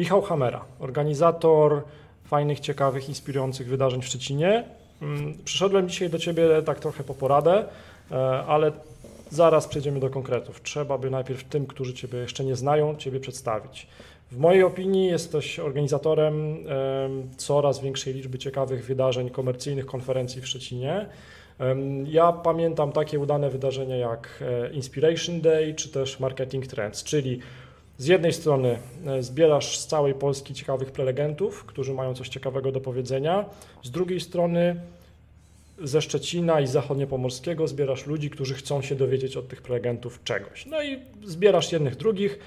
Michał Hamera, organizator fajnych, ciekawych, inspirujących wydarzeń w Szczecinie. Mm, przyszedłem dzisiaj do Ciebie tak trochę po poradę, e, ale zaraz przejdziemy do konkretów. Trzeba by najpierw tym, którzy Ciebie jeszcze nie znają, Ciebie przedstawić. W mojej opinii jesteś organizatorem coraz większej liczby ciekawych wydarzeń komercyjnych, konferencji w Szczecinie. Ja pamiętam takie udane wydarzenia jak e, Inspiration Day czy też Marketing Trends, czyli z jednej strony e, zbierasz z całej Polski ciekawych prelegentów, którzy mają coś ciekawego do powiedzenia, z drugiej strony ze Szczecina i zachodniopomorskiego zbierasz ludzi, którzy chcą się dowiedzieć od tych prelegentów czegoś. No i zbierasz jednych, drugich,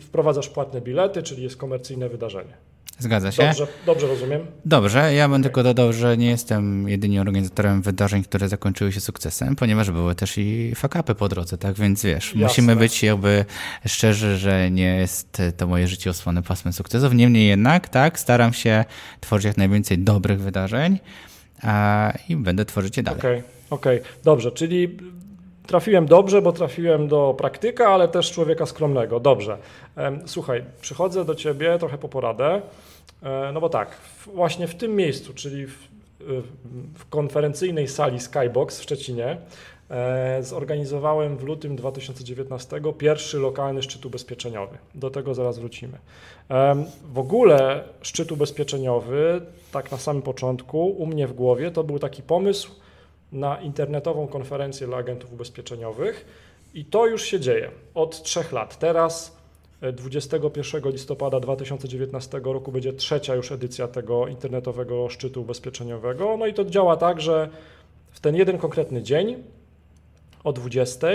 wprowadzasz płatne bilety, czyli jest komercyjne wydarzenie. Zgadza się. Dobrze, dobrze rozumiem. Dobrze, ja bym okay. tylko dodał, że nie jestem jedynie organizatorem wydarzeń, które zakończyły się sukcesem, ponieważ były też i fakapy po drodze, tak więc wiesz, Jasne. musimy być jakby szczerzy, że nie jest to moje życie osłone pasmem sukcesów. Niemniej jednak, tak, staram się tworzyć jak najwięcej dobrych wydarzeń a, i będę tworzyć je dalej. Okej, okay, okej, okay. dobrze, czyli trafiłem dobrze, bo trafiłem do praktyka, ale też człowieka skromnego. Dobrze. Słuchaj, przychodzę do ciebie trochę po poradę, e, no bo tak, właśnie w tym miejscu, czyli w, w konferencyjnej sali Skybox w Szczecinie, e, zorganizowałem w lutym 2019 pierwszy lokalny szczyt ubezpieczeniowy. Do tego zaraz wrócimy. W ogóle szczyt ubezpieczeniowy, tak na samym początku, u mnie w głowie, to był taki pomysł, na internetową konferencję dla agentów ubezpieczeniowych i to już się dzieje od trzech lat. Teraz 21 e, listopada 2019 roku będzie trzecia już edycja tego internetowego szczytu ubezpieczeniowego. No i to działa tak, że w ten jeden konkretny dzień o 20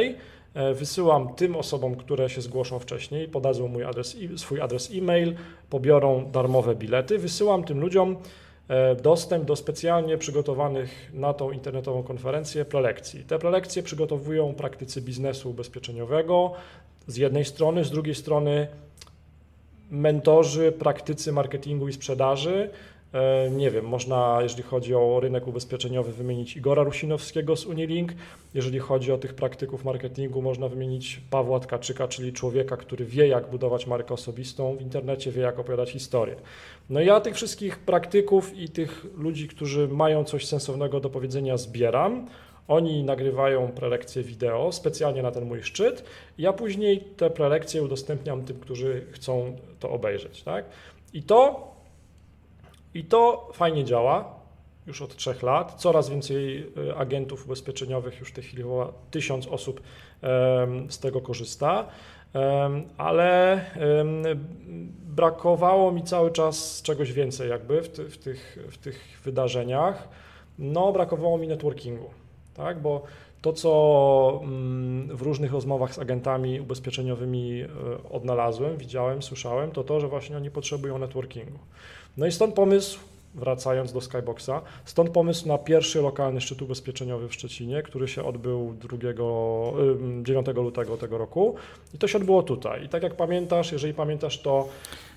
e, wysyłam tym osobom, które się zgłoszą wcześniej, podadzą mój adres, swój adres e-mail, pobiorą darmowe bilety, wysyłam tym ludziom dostęp do specjalnie przygotowanych na tą internetową konferencję prelekcji. Te prelekcje przygotowują praktycy biznesu ubezpieczeniowego z jednej strony, z drugiej strony mentorzy, praktycy marketingu i sprzedaży, E, nie wiem, można, jeżeli chodzi o rynek ubezpieczeniowy, wymienić Igora Rusinowskiego z Unilink. Jeżeli chodzi o tych praktyków marketingu, można wymienić Pawła Tkaczyka, czyli człowieka, który wie, jak budować markę osobistą w internecie, wie, jak opowiadać historię. No ja tych wszystkich praktyków i tych ludzi, którzy mają coś sensownego do powiedzenia, zbieram. Oni nagrywają prelekcje wideo specjalnie na ten mój szczyt. Ja później te prelekcje udostępniam tym, którzy chcą to obejrzeć. Tak? I to i to fajnie działa już od trzech lat. Coraz więcej e, agentów ubezpieczeniowych, już w tej chwili chyba tysiąc osób z tego korzysta, ale brakowało mi cały czas czegoś więcej jakby w, ty, w, tych, w tych wydarzeniach. No, brakowało mi networkingu, tak, bo to, co mm, w różnych rozmowach z agentami ubezpieczeniowymi e, odnalazłem, widziałem, słyszałem, to to, że właśnie oni potrzebują networkingu. No i stąd pomysł, wracając do Skyboxa, stąd pomysł na pierwszy lokalny szczyt ubezpieczeniowy w Szczecinie, który się odbył 2, 9 lutego tego roku i to się odbyło tutaj. I tak jak pamiętasz, jeżeli pamiętasz, to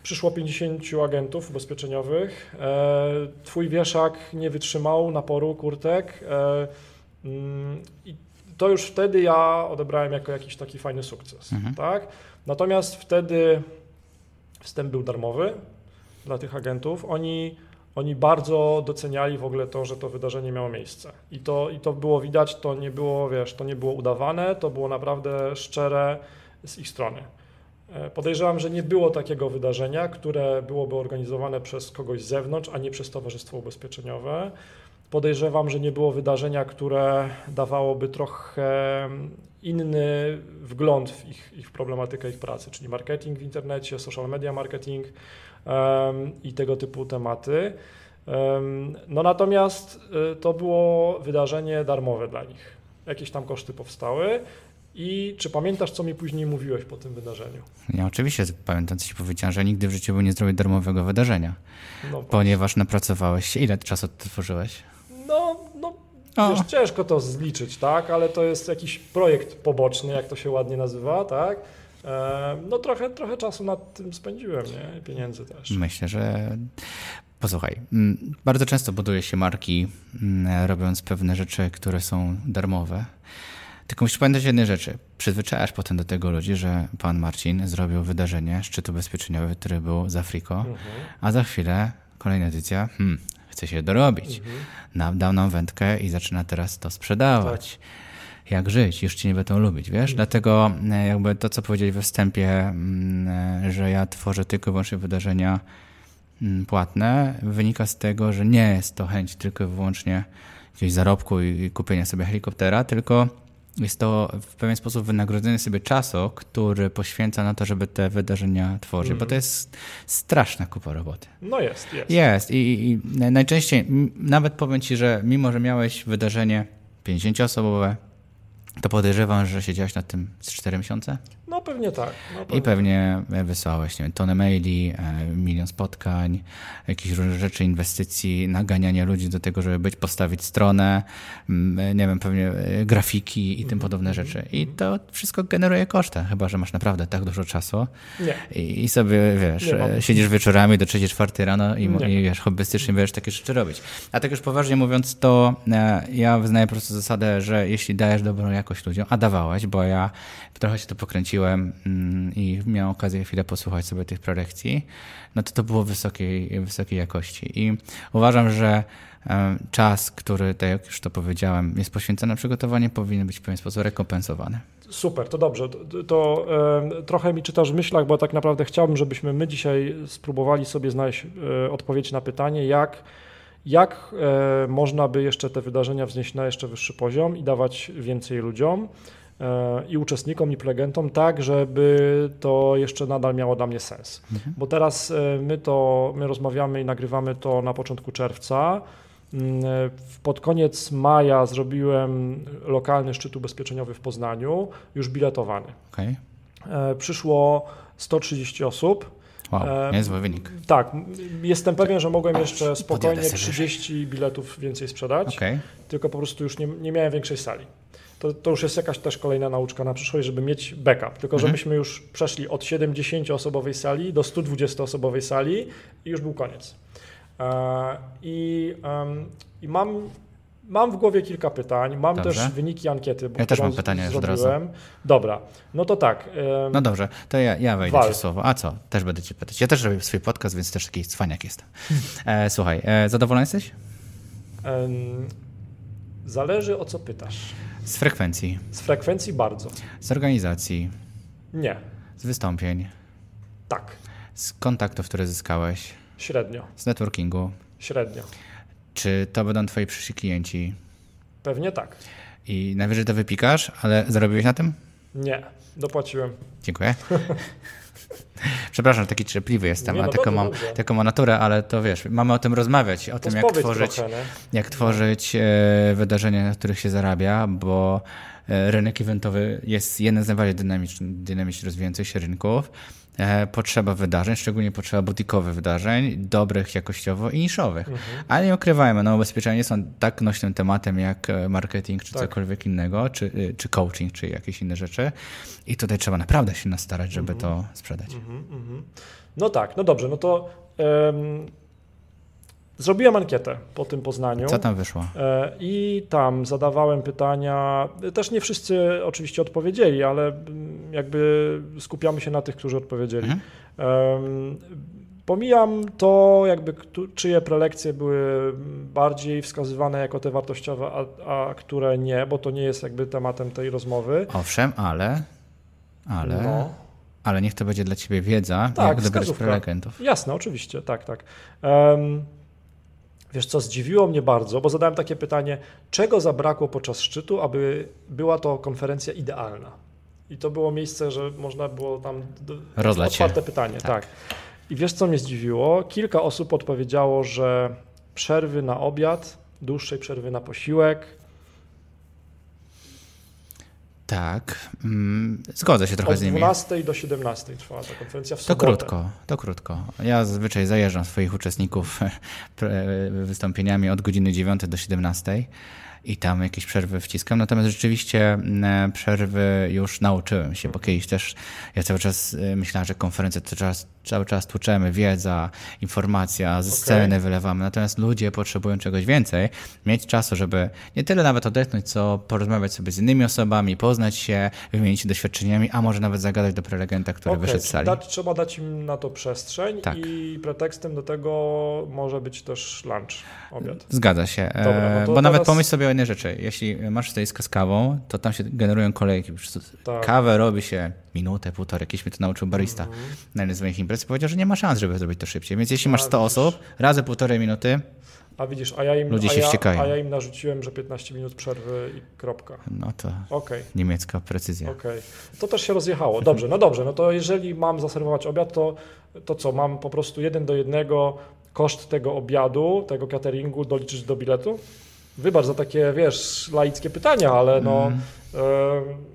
przyszło 50 agentów ubezpieczeniowych, e, twój wieszak nie wytrzymał naporu kurtek e, i to już wtedy ja odebrałem jako jakiś taki fajny sukces, mhm. tak? Natomiast wtedy wstęp był darmowy, dla tych agentów, oni, oni bardzo doceniali w ogóle to, że to wydarzenie miało miejsce. I to, I to było widać, to nie było, wiesz, to nie było udawane, to było naprawdę szczere z ich strony. E, podejrzewam, że nie było takiego wydarzenia, które byłoby organizowane przez kogoś z zewnątrz, a nie przez Towarzystwo Ubezpieczeniowe. Podejrzewam, że nie było wydarzenia, które dawałoby trochę inny wgląd w ich, ich problematykę ich pracy, czyli marketing w internecie, social media marketing, i tego typu tematy. No natomiast y, to było wydarzenie darmowe dla nich. Jakieś tam koszty powstały. I czy pamiętasz, co mi później mówiłeś po tym wydarzeniu? Ja oczywiście pamiętam, co ci powiedziałem, że nigdy w życiu bym nie zrobił darmowego wydarzenia, no ponieważ napracowałeś się. Ile czasu tworzyłeś? Wiesz, ciężko to zliczyć, tak? Ale to jest jakiś projekt poboczny, jak to się ładnie nazywa, tak? E, no trochę, trochę czasu nad tym spędziłem, nie? I pieniędzy też. Myślę, że Posłuchaj, mm, bardzo często buduje się marki, mm, robiąc pewne rzeczy, które są darmowe. Tylko musisz pamiętać jednej rzeczy. Przyzwyczajasz potem do tego ludzi, że pan Marcin zrobił wydarzenie szczytu ubezpieczeniowy, który był z Afriko, mhm. a za chwilę kolejna edycja, hmm, chce się dorobić. Mhm. dał nam wędkę i zaczyna teraz to sprzedawać. Tak. Jak żyć? Już ci nie będą lubić, wiesz? Dlatego e, jakby to, co powiedzieli we wstępie, mm, e, że ja tworzę tylko i wyłącznie wydarzenia mm, płatne, wynika z tego, że nie jest to chęć tylko i wyłącznie jakiegoś zarobku i kupienia sobie helikoptera, tylko jest to w pewien sposób wynagrodzenie sobie czasu, który poświęca na to, żeby te wydarzenia tworzyć, mm. bo to jest straszna kupa roboty. No jest, jest. Jest i, i najczęściej, nawet powiem Ci, że mimo, że miałeś wydarzenie 50-osobowe, to podejrzewam, że siedziałeś nad tym z 4 miesiące? No pewnie tak. No, pewnie. I pewnie wysłałeś nie wiem, tonę maili, e, milion spotkań, jakieś różne rzeczy, inwestycji, naganiania ludzi do tego, żeby być, postawić stronę, nie wiem, pewnie e, grafiki i tym podobne mhm. rzeczy. I to wszystko generuje koszty, chyba, że masz naprawdę tak dużo czasu. Nie. I, sobie, wiesz, e, siedzisz wieczorami do 3-4 rano i, i wiesz, hobbystycznie będziesz takie rzeczy robić. A tak już poważnie mówiąc, to ja wyznaję po prostu zasadę, że jeśli dajesz dobrą jakość ludziom, a dawałeś, bo ja trochę się to pokręciłem mm, i miałem okazję chwilę posłuchać sobie tych prelekcji, no to to było wysokiej, wysokiej jakości. I uważam, że czas, który, tak jak już to powiedziałem, jest poświęcony na przygotowanie, powinien być w pewien sposób rekompensowany. Super, to dobrze. To, to e, trochę mi czytasz w myślach, bo tak naprawdę chciałbym, żebyśmy my dzisiaj spróbowali sobie znaleźć e, odpowiedź na pytanie, jak, jak e, można by jeszcze te wydarzenia wznieść na jeszcze wyższy poziom i dawać więcej ludziom. E, i uczestnikom, i prelegentom, tak, żeby to jeszcze nadal miało dla mnie sens. Mhm. Bo teraz e, my to, my rozmawiamy i nagrywamy to na początku czerwca. Mm, pod koniec maja zrobiłem lokalny szczyt ubezpieczeniowy w Poznaniu, już biletowany. Okay. Przyszło 130 osób. Wow, niezły wynik. Tak, jestem pewien, że mogłem jeszcze spokojnie 30 biletów więcej sprzedać, okay. tylko po prostu już nie, nie miałem większej sali to, to już jest jakaś też kolejna nauczka na przyszłość, żeby mieć backup. Tylko, mhm. żebyśmy już przeszli od 70-osobowej sali do 120-osobowej sali i już był koniec. E, I, i mam Mam w głowie kilka pytań, mam dobrze. też wyniki ankiety. Bo ja też mam pytania już od razu. Dobra, no to tak. No dobrze, to ja, ja wejdę Wal. słowo. A co? Też będę cię pytać. Ja też robię swój podcast, więc też taki cwaniak jestem. E, słuchaj, e, zadowolony jesteś? Zależy o co pytasz. Z frekwencji. Z frekwencji bardzo. Z organizacji. Nie. Z wystąpień. Tak. Z kontaktów, które zyskałeś. Średnio. Z networkingu. Średnio. Czy to będą twoi przyszli klienci? Pewnie tak. I najwyżej to wypikasz, ale zarobiłeś na tym? Nie, dopłaciłem. Dziękuję. Przepraszam, taki cierpliwy jestem, nie, no a taką, mam, taką mam naturę, ale to wiesz, mamy o tym rozmawiać, o tym, jak tworzyć, trochę, jak tworzyć e, wydarzenia, na których się zarabia, bo e, rynek eventowy jest jednym z najbardziej dynamicznie rozwijających się rynków. E, potrzeba wydarzeń, szczególnie potrzeba butikowych wydarzeń, dobrych jakościowo i niszowych. Mhm. Ale nie ukrywajmy, no ubezpieczenia są tak nośnym tematem jak e, marketing czy tak. cokolwiek innego, czy, e, czy coaching, czy jakieś inne rzeczy. I tutaj trzeba naprawdę się nastarać, żeby mhm. to sprzedać. Mhm, mhm. no tak, no dobrze, no to um, Zrobiłem ankietę po tym Poznaniu. Co tam wyszło? E, I tam zadawałem pytania. Też nie wszyscy oczywiście odpowiedzieli, ale mm, jakby skupiamy się na tych, którzy odpowiedzieli. Mhm. Pomijam to, jakby czyje prelekcje były bardziej wskazywane jako te wartościowe, a, a które nie, bo to nie jest jakby tematem tej rozmowy. Owszem, ale. Ale. No. Ale niech to będzie dla ciebie wiedza, tak, jak dobrać prelegentów. Jasne, oczywiście, tak, tak. Um, Wiesz co, zdziwiło mnie bardzo, bo zadałem takie pytanie, czego zabrakło podczas szczytu, aby była to konferencja idealna? I to było miejsce, że można było tam Rozlać otwarte się. pytanie, tak. tak. I wiesz co mnie zdziwiło? Kilka osób odpowiedziało, że przerwy na obiad, dłuższej przerwy na posiłek, tak, mm, zgodzę się trochę z nimi. Od 12 do 17 trwała ta konferencja w sobotę. To krótko, to krótko. Ja zazwyczaj zajeżdżam swoich uczestników wystąpieniami od godziny 9 do 17 i tam jakieś przerwy wciskam. Natomiast rzeczywiście mm, przerwy już nauczyłem się, bo kiedyś też ja cały czas y, myślałem, że konferencja to czas cały czas tłuczemy, wiedza, informacja, ze sceny okay. wylewamy. Natomiast ludzie potrzebują czegoś więcej, mieć czasu, żeby nie tyle nawet odetchnąć, co porozmawiać sobie z innymi osobami, poznać się, wymienić się doświadczeniami, a może nawet zagadać do prelegenta, który okay. wyszedł z sali. Dać, trzeba dać im na to przestrzeń tak. i pretekstem do tego może być też lunch, obiad. Zgadza się. Dobra, no bo teraz... nawet pomyśl sobie o jednej rzeczy. Jeśli masz stoisko z kawą, to tam się generują kolejki. Tak. Kawę robi się minutę, półtorej. Jakiś mnie to nauczył barista mm -hmm. na jednej z moich imprez. Powiedział, że nie ma szans, żeby zrobić to szybciej. Więc jeśli masz 100 widzisz. osób, razy półtorej minuty, a widzisz, a ja im, ludzie się a ja, ściekają. A ja im narzuciłem, że 15 minut przerwy i kropka. No to okay. niemiecka precyzja. Okay. To też się rozjechało. Dobrze, no dobrze. No to jeżeli mam zaserwować obiad, to, to co? Mam po prostu jeden do jednego koszt tego obiadu, tego cateringu doliczyć do biletu? Wybacz za takie, wiesz, laickie pytania, ale no... Mm. Y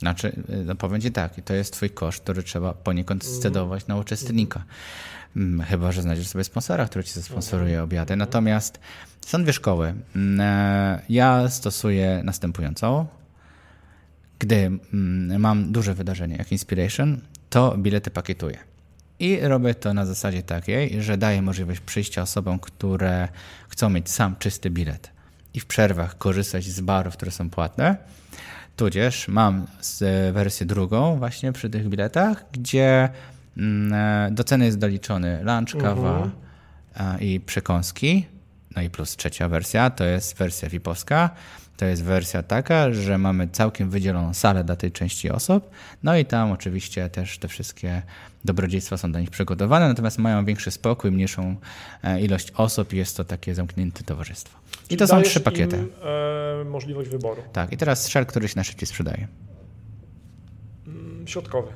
znaczy, no powiem Ci tak, to jest Twój koszt, który trzeba poniekąd mhm. scedować na uczestnika. Mm, chyba, że znajdziesz sobie sponsora, który Ci zasponsoruje mhm. obiady. Natomiast są dwie szkoły. Mm, e, ja stosuję następującą. Gdy mm, mam duże wydarzenie jak Inspiration, to bilety pakietuję. I robię to na zasadzie takiej, że daję możliwość przyjścia osobom, które chcą mieć sam czysty bilet i w przerwach korzystać z barów, które są płatne Tudzież mam wersję drugą właśnie przy tych biletach, gdzie mm, e, do ceny jest doliczony lunch, kawa -huh. i przekąski. No i plus trzecia wersja, to jest wersja VIP-owska. To jest wersja taka, że mamy całkiem wydzieloną salę dla tej części osób, no i tam oczywiście też te wszystkie dobrodziejstwa są dla nich przygotowane, natomiast mają większy spokój, mniejszą e, ilość osób i jest to takie zamknięte towarzystwo. I to są trzy pakiety. Im, e, możliwość wyboru. Tak, i teraz strzel, który się najszybciej sprzedaje. Mm, środkowy.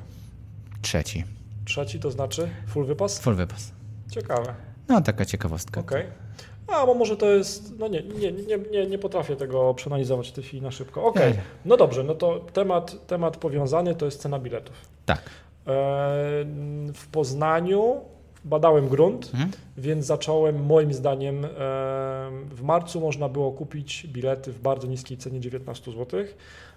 Trzeci. Trzeci to znaczy full wypas? Full wypas. Ciekawe. No, taka ciekawostka. Okej. Okay. A, bo może to jest, no nie, nie, nie, nie, nie potrafię tego przeanalizować w tej chwili na szybko. Okej, okay. no dobrze, no to temat, temat powiązany to jest cena biletów. Tak. E, w Poznaniu badałem grunt, mhm. więc zacząłem moim zdaniem w marcu można było kupić bilety w bardzo niskiej cenie 19 zł.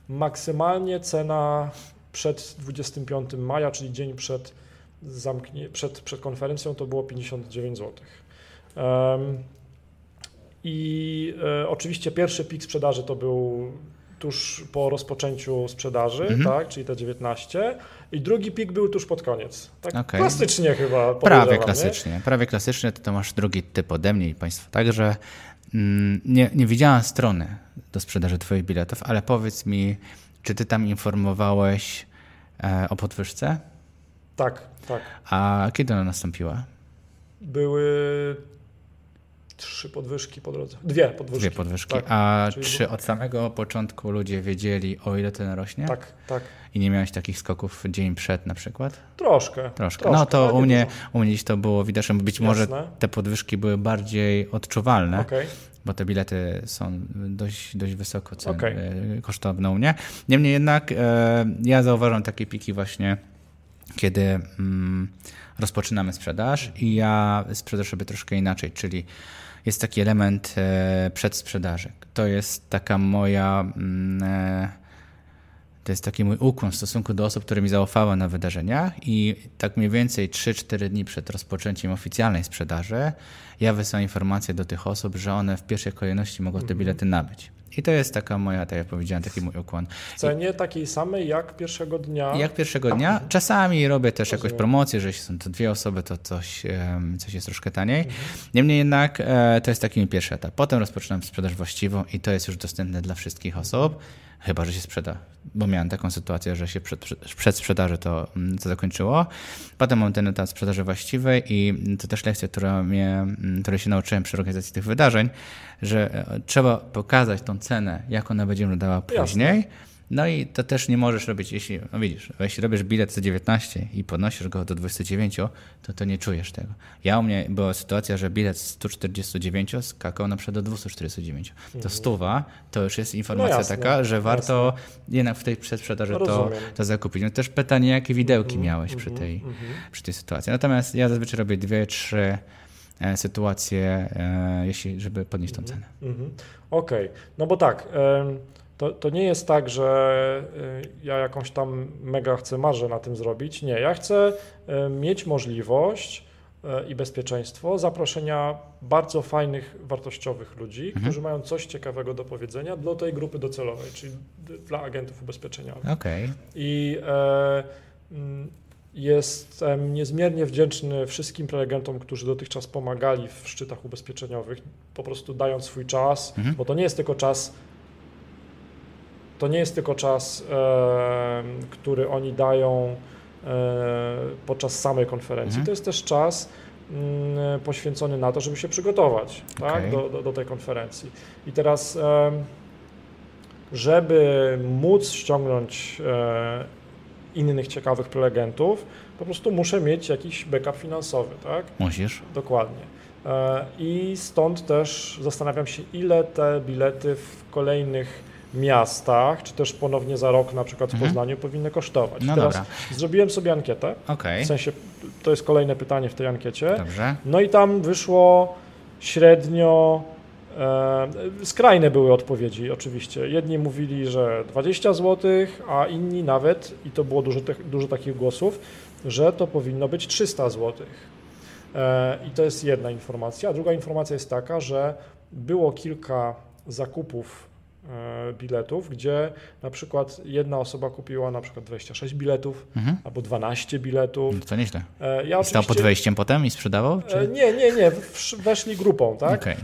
Maksymalnie cena przed 25 maja, czyli dzień przed, zamknie, przed, przed konferencją to było 59 zł. I e, oczywiście pierwszy pik sprzedaży to był tuż po rozpoczęciu sprzedaży, mhm. tak, czyli te 19. I drugi pik był tuż pod koniec. Tak okay. klasycznie chyba. Prawie klasycznie. Nie? Prawie klasycznie to, to masz drugi typ ode mnie i Państwo także. Mm, nie, nie widziałam strony do sprzedaży Twoich biletów, ale powiedz mi, czy Ty tam informowałeś e, o podwyżce? Tak, tak. A kiedy ona nastąpiła? Były trzy podwyżki po drodze. Dwie podwyżki. Dwie podwyżki. Tak. A Czyli czy od samego początku ludzie wiedzieli, o ile to narośnie? Tak, tak. I nie miałeś takich skoków dzień przed na przykład? Troszkę. Troszkę. troszkę no to u mnie, u mnie to było widać, być Jasne. może te podwyżki były bardziej odczuwalne. Okay bo te bilety są dość, dość wysoko cen, okay. E, kosztowne u mnie. Niemniej jednak e, ja zauważam takie piki właśnie, kiedy mm, rozpoczynamy sprzedaż i ja sprzedaż robię troszkę inaczej, czyli jest taki element e, przedsprzedaży. To jest taka moja. Mm, e, to jest taki mój ukłon w stosunku do osób, które mi zaufały na wydarzeniach i tak mniej więcej 3-4 dni przed rozpoczęciem oficjalnej sprzedaży ja wysyłam informację do tych osób, że one w pierwszej kolejności mogą te mhm. bilety nabyć. I to jest taka moja, tak jak powiedziałem, taki mój ukłon. W cenie I, takiej samej jak pierwszego dnia? Jak pierwszego dnia. Czasami robię też Rozumiem. jakąś promocję, że jeśli są to dwie osoby, to coś, coś jest troszkę taniej. Mhm. Niemniej jednak e, to jest taki mój pierwszy etap. Potem rozpoczynam sprzedaż właściwą i to jest już dostępne dla wszystkich osób, chyba że się sprzeda. Bo miałem taką sytuację, że się przed, przed sprzedaży to, mm, to zakończyło. Potem mam ten etap sprzedaży właściwej i to też lekcja, która mnie, mm, której się nauczyłem przy organizacji tych wydarzeń, że e, trzeba pokazać tą cenę, jak ona będzie wyglądała później. Jasne no i to też nie możesz robić, jeśli, no widzisz, jeśli robisz bilet za 19 i podnosisz go do 29, to to nie czujesz tego. Ja u mnie była sytuacja, że bilet z 149 skakał na przykład do 249. To mhm. stuwa to już jest informacja no jasne, taka, że warto jasne. jednak w tej przedsprzedaży to, to zakupić. No też pytanie, jakie widełki mm -hmm, miałeś przy, tej, mm -hmm. przy tej sytuacji. Natomiast ja zazwyczaj robię dwie, trzy e, sytuacje, e, jeśli, żeby podnieść tą cenę. Okej, okay. no bo tak to, to nie jest tak, że ja jakąś tam mega chcę marzę na tym zrobić. Nie, ja chcę mieć możliwość i bezpieczeństwo zaproszenia bardzo fajnych, wartościowych ludzi, mhm. którzy mają coś ciekawego do powiedzenia dla tej grupy docelowej, czyli dla agentów ubezpieczeniowych. Okay. I e, Jestem niezmiernie wdzięczny wszystkim prelegentom, którzy dotychczas pomagali w szczytach ubezpieczeniowych, po prostu dając swój czas, mhm. bo to nie jest tylko czas, to nie jest tylko czas, e, który oni dają e, podczas samej konferencji, mhm. to jest też czas mm, poświęcony na to, żeby się przygotować okay. tak, do, do, do, tej konferencji. I teraz, żeby móc ściągnąć e, innych ciekawych prelegentów, po prostu muszę mieć jakiś backup finansowy, tak? Musisz. Dokładnie. I stąd też zastanawiam się, ile te bilety w kolejnych miastach, czy też ponownie za rok na przykład w mhm. Poznaniu powinny kosztować. No Teraz dobra. zrobiłem sobie ankietę. Okay. W sensie, to jest kolejne pytanie w tej ankiecie. Dobrze. No i tam wyszło średnio E, skrajne były odpowiedzi, oczywiście. Jedni mówili, że 20 zł, a inni nawet, i to było dużo, dużo takich głosów, że to powinno być 300 zł. E, I to jest jedna informacja. A druga informacja jest taka, że było kilka zakupów biletów, gdzie na przykład jedna osoba kupiła na przykład 26 biletów mhm. albo 12 biletów. No to nieźle. E, ja Stał pod wejściem potem i sprzedawał? Czy? E, nie, nie, nie. Weszli grupą, tak? Okay.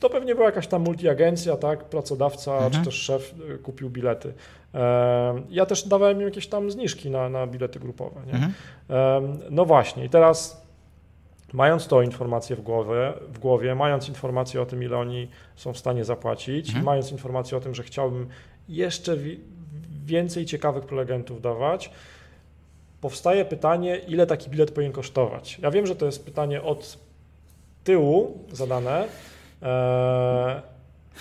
To pewnie była jakaś tam multiagencja, tak? Pracodawca mhm. czy też szef kupił bilety. Ja też dawałem im jakieś tam zniżki na, na bilety grupowe. Nie? Mhm. No właśnie, i teraz Mając tą informację w głowie, w głowie, mając informację o tym, ile oni są w stanie zapłacić, mhm. mając informację o tym, że chciałbym jeszcze więcej ciekawych prelegentów dawać, powstaje pytanie, ile taki bilet powinien kosztować. Ja wiem, że to jest pytanie od tyłu zadane, e,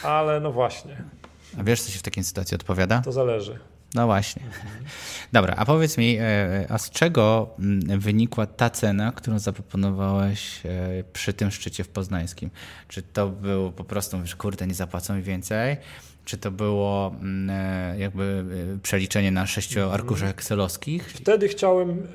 ale no właśnie. A wiesz, co się w takiej sytuacji odpowiada? To zależy. No właśnie. Dobra, a powiedz mi, e, a z czego mm, wynikła ta cena, którą zaproponowałeś e, przy tym szczycie w Poznańskim? Czy to było po prostu, mówisz, kurde, nie zapłacą mi więcej? Czy to było mm, e, jakby przeliczenie na sześciu mhm. arkuszach excelowskich? Wtedy chciałem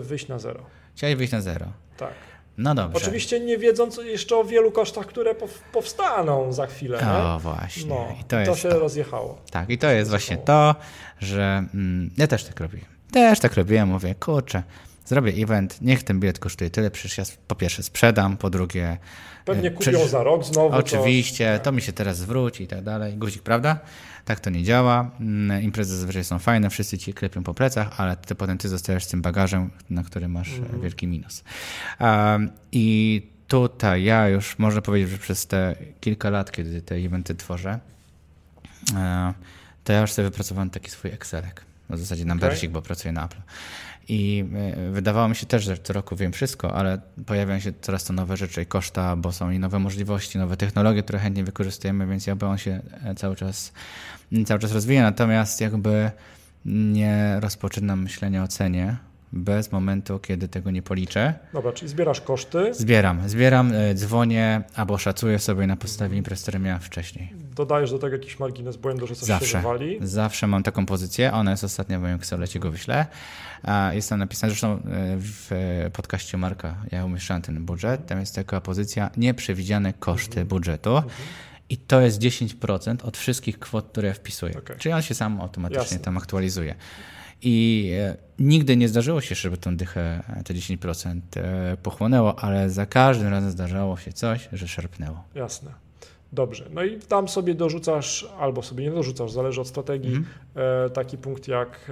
wyjść na zero. Chciałeś wyjść na zero? Tak. No dobrze. Oczywiście nie wiedząc jeszcze o wielu kosztach, które powstaną za chwilę. O, nie? właśnie. No, I to, to się to. rozjechało. Tak, i to jest właśnie to, że mm, ja też tak robię. Też tak robiłem, mówię, kurczę, zrobię event, niech ten bilet kosztuje tyle, przecież ja po pierwsze sprzedam, po drugie... Pewnie e, kupią przecież, za rok znowu. Oczywiście, to, to mi się teraz zwróci i tak dalej. Guzik, prawda? Tak to nie działa. Mm, imprezy zazwyczaj są fajne, wszyscy ci klepią po plecach, ale ty potem ty zostajesz z tym bagażem, na który masz mm. wielki minus. Um, I tutaj ja już można powiedzieć, że przez te kilka lat, kiedy te eventy tworzę, e, to ja już sobie wypracowałem taki swój Excelek. W zasadzie numbersik, okay. bo pracuję na Apple. I e, wydawało mi się też, że co roku wiem wszystko, ale pojawiają się coraz to nowe rzeczy i koszta, bo są i nowe możliwości, nowe technologie, które chętnie wykorzystujemy, więc jakby on się e, cały czas, cały czas rozwija. Natomiast jakby nie rozpoczynam myślenia o cenie, bez momentu, kiedy tego nie policzę. Dobra, czyli zbierasz koszty? Zbieram, zbieram, e, dzwonię albo szacuję sobie na podstawie imprez, które miałem wcześniej. Dodajesz do tego jakiś margines błędu, że coś zawsze, się wywali? Zawsze mam taką pozycję, ona jest ostatnia w moim Excelu, ci go wyślę. Jest tam napisane, zresztą e, w podcaście Marka ja umieszczałem ten budżet, tam jest taka pozycja nieprzewidziane koszty mhm. budżetu. Mhm. I to jest 10% od wszystkich kwot, które ja wpisuję. Okay. Czyli on się sam automatycznie Jasne. tam aktualizuje. I e, nigdy nie zdarzyło się, żeby tą dychę, te 10% e, pochłonęło, ale za każdym razem zdarzało się coś, że szerpnęło. Jasne. Dobrze. No i tam sobie dorzucasz, albo sobie nie dorzucasz, zależy od strategii, mm. taki punkt jak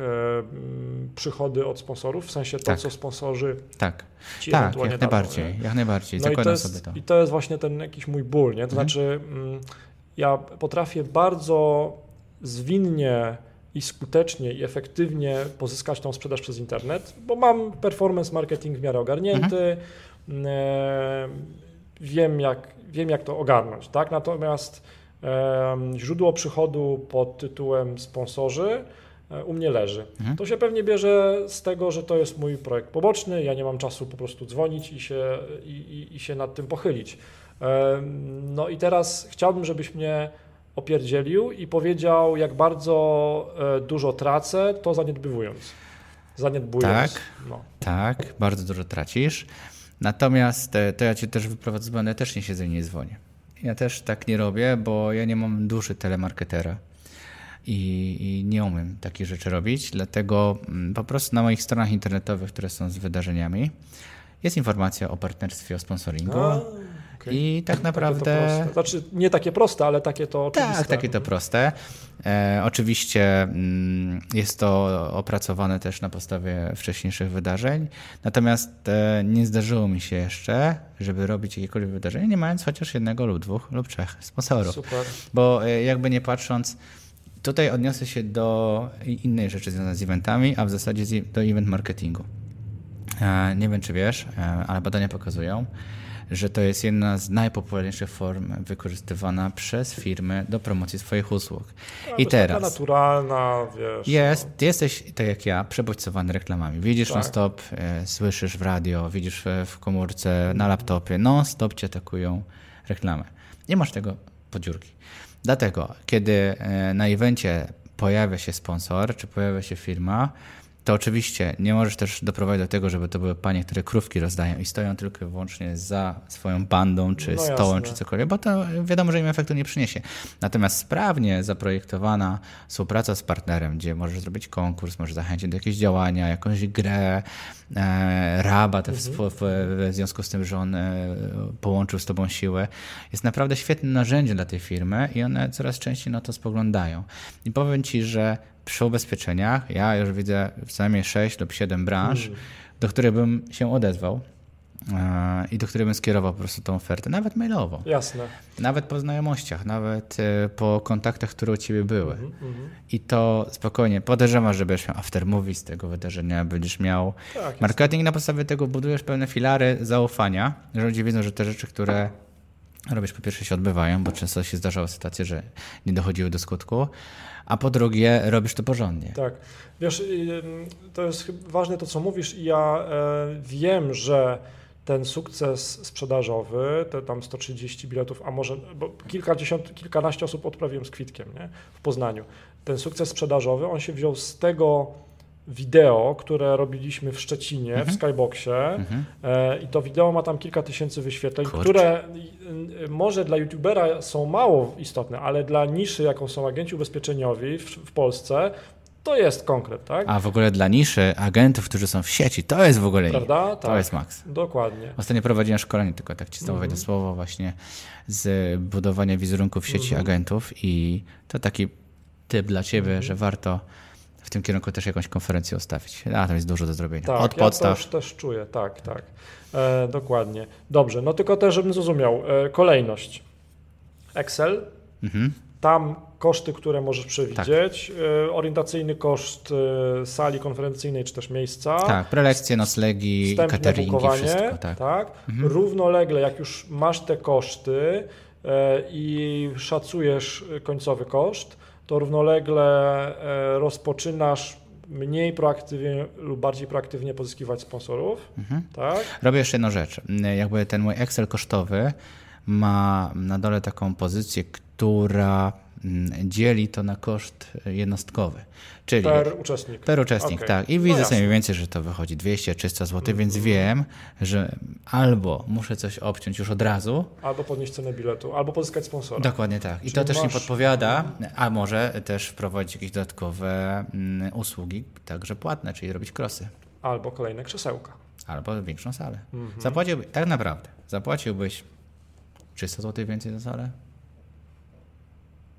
przychody od sponsorów, w sensie to, tak. co sponsorzy tak. ci tak, jak najbardziej, jak najbardziej. No i to, jest, sobie to. I to jest właśnie ten jakiś mój ból, nie? To mm. znaczy ja potrafię bardzo zwinnie i skutecznie i efektywnie pozyskać tą sprzedaż przez internet, bo mam performance marketing w miarę ogarnięty, mhm. e, wiem, jak, wiem jak to ogarnąć, tak? Natomiast e, źródło przychodu pod tytułem sponsorzy e, u mnie leży. Mhm. To się pewnie bierze z tego, że to jest mój projekt poboczny, ja nie mam czasu po prostu dzwonić i się, i, i, i się nad tym pochylić. No i teraz chciałbym, żebyś mnie opierdzielił i powiedział, jak bardzo e, dużo tracę, to zaniedbywując. Zaniedbując. Tak, no. tak, bardzo dużo tracisz. Natomiast e, to ja cię też wyprowadzę z błędu, ja też nie siedzę i nie dzwonię. Ja też tak nie robię, bo ja nie mam duszy telemarketera i, i nie umiem takich rzeczy robić, dlatego mm, po prostu na moich stronach internetowych, które są z wydarzeniami, jest informacja o partnerstwie, o sponsoringu. A, okay. I tak naprawdę. Znaczy, nie takie proste, ale takie to oczywiste. Tak, takie to proste. E, oczywiście mm, jest to opracowane też na podstawie wcześniejszych wydarzeń. Natomiast e, nie zdarzyło mi się jeszcze, żeby robić jakiekolwiek wydarzenie, nie mając chociaż jednego lub dwóch lub trzech sponsorów. Super. Bo e, jakby nie patrząc, Tutaj odniosę się do innej rzeczy związanej z eventami, a w zasadzie do event marketingu. E, nie wiem, czy wiesz, e, ale badania pokazują, że to jest jedna z najpopularniejszych form wykorzystywana przez firmy do promocji swoich usług. No, I teraz. Taka naturalna, wiesz. Jest, no. jesteś, tak jak ja, przebodźcowany reklamami. Widzisz tak. non-stop, e, słyszysz w radio, widzisz w komórce, na laptopie, non-stop cię atakują reklamy. Nie masz tego podziurki. Dlatego, kiedy e, na evencie pojawia się sponsor, czy pojawia się firma, to oczywiście nie możesz też doprowadzić do tego, żeby to były panie, które krówki rozdają i stoją tylko i wyłącznie za swoją bandą, czy no stołem, czy cokolwiek, bo to wiadomo, że im efektu nie przyniesie. Natomiast sprawnie zaprojektowana współpraca z partnerem, gdzie możesz zrobić konkurs, możesz zachęcić do jakiegoś działania, jakąś grę, rabat mhm. w, w, związku z tym, że on e, połączył z tobą siłę, jest naprawdę świetnym narzędziem dla tej firmy i one coraz częściej na to spoglądają. I powiem ci, że przy ubezpieczeniach ja już widzę co najmniej 6 lub 7 branż, hmm. do których bym się odezwał e, i do których bym skierował po prostu tą ofertę, nawet mailowo. Jasne. Nawet po znajomościach, nawet e, po kontaktach, które u Ciebie były. Mm -hmm. I to spokojnie, podejrzewam, że będziesz miał aftermovie z tego wydarzenia, będziesz miał tak, marketing, na podstawie tego budujesz pewne filary zaufania, że ludzie wiedzą, że te rzeczy, które robisz po pierwsze się odbywają, bo często się zdarzały sytuacje, że nie dochodziły do skutku, a po drugie robisz to porządnie. Tak. Wiesz, to jest ważne to, co mówisz i ja e, wiem, że ten sukces sprzedażowy, te tam 130 biletów, a może bo kilkadziesiąt, kilkanaście osób odprawiłem z kwitkiem nie? w Poznaniu. Ten sukces sprzedażowy, on się wziął z tego wideo, które robiliśmy w Szczecinie, mhm. w Skyboxie mhm. E, i to wideo ma tam kilka tysięcy wyświetleń, Kurczę. które może dla youtubera są mało istotne, ale dla niszy, jaką są agenci ubezpieczeniowi w, w Polsce, to jest konkret, tak? A w ogóle dla niszy agentów, którzy są w sieci, to jest w ogóle Prawda? To tak. jest maks. Dokładnie. Ostatnio prowadziłem szkolenie, tylko tak ci znowu mm. słowo właśnie z budowania wizerunku w sieci mm. agentów i to taki typ dla ciebie, mm. że warto w tym kierunku też jakąś konferencję ustawić. A tam jest dużo do zrobienia. Tak, Od podstaw. Ja też, też czuję, tak, tak. E, dokładnie. Dobrze, no tylko też, żebym zrozumiał. E, kolejność. Excel, mhm. Tam koszty, które możesz przewidzieć, tak. E, orientacyjny koszt e, sali konferencyjnej czy też miejsca. Tak, prelekcje, noclegi, cateringi, wszystko. Tak. tak? Mhm. Równolegle, jak już masz te koszty e, i szacujesz końcowy koszt, to równolegle rozpoczynasz mniej proaktywnie lub bardziej proaktywnie pozyskiwać sponsorów. Mhm. Tak? Robię jeszcze jedną rzecz. Jakby ten mój Excel kosztowy ma na dole taką pozycję, która Mm, dzieli to na koszt jednostkowy. Czyli per uczestnik. Per uczestnik, okay. tak. I no widzę no sobie mniej więcej, że to wychodzi 200-300 zł, mm, więc mm. wiem, że albo muszę coś obciąć już od razu. Albo podnieść cenę biletu, albo pozyskać sponsora. Dokładnie tak. I Czyli to też masz... mi podpowiada, a może też wprowadzić jakieś dodatkowe mm, usługi, także płatne, czyli robić krosy. Albo kolejne krzesełka. Albo większą salę. Mm -hmm. Zapłaciłbyś, tak naprawdę, zapłaciłbyś 300 zł więcej za salę?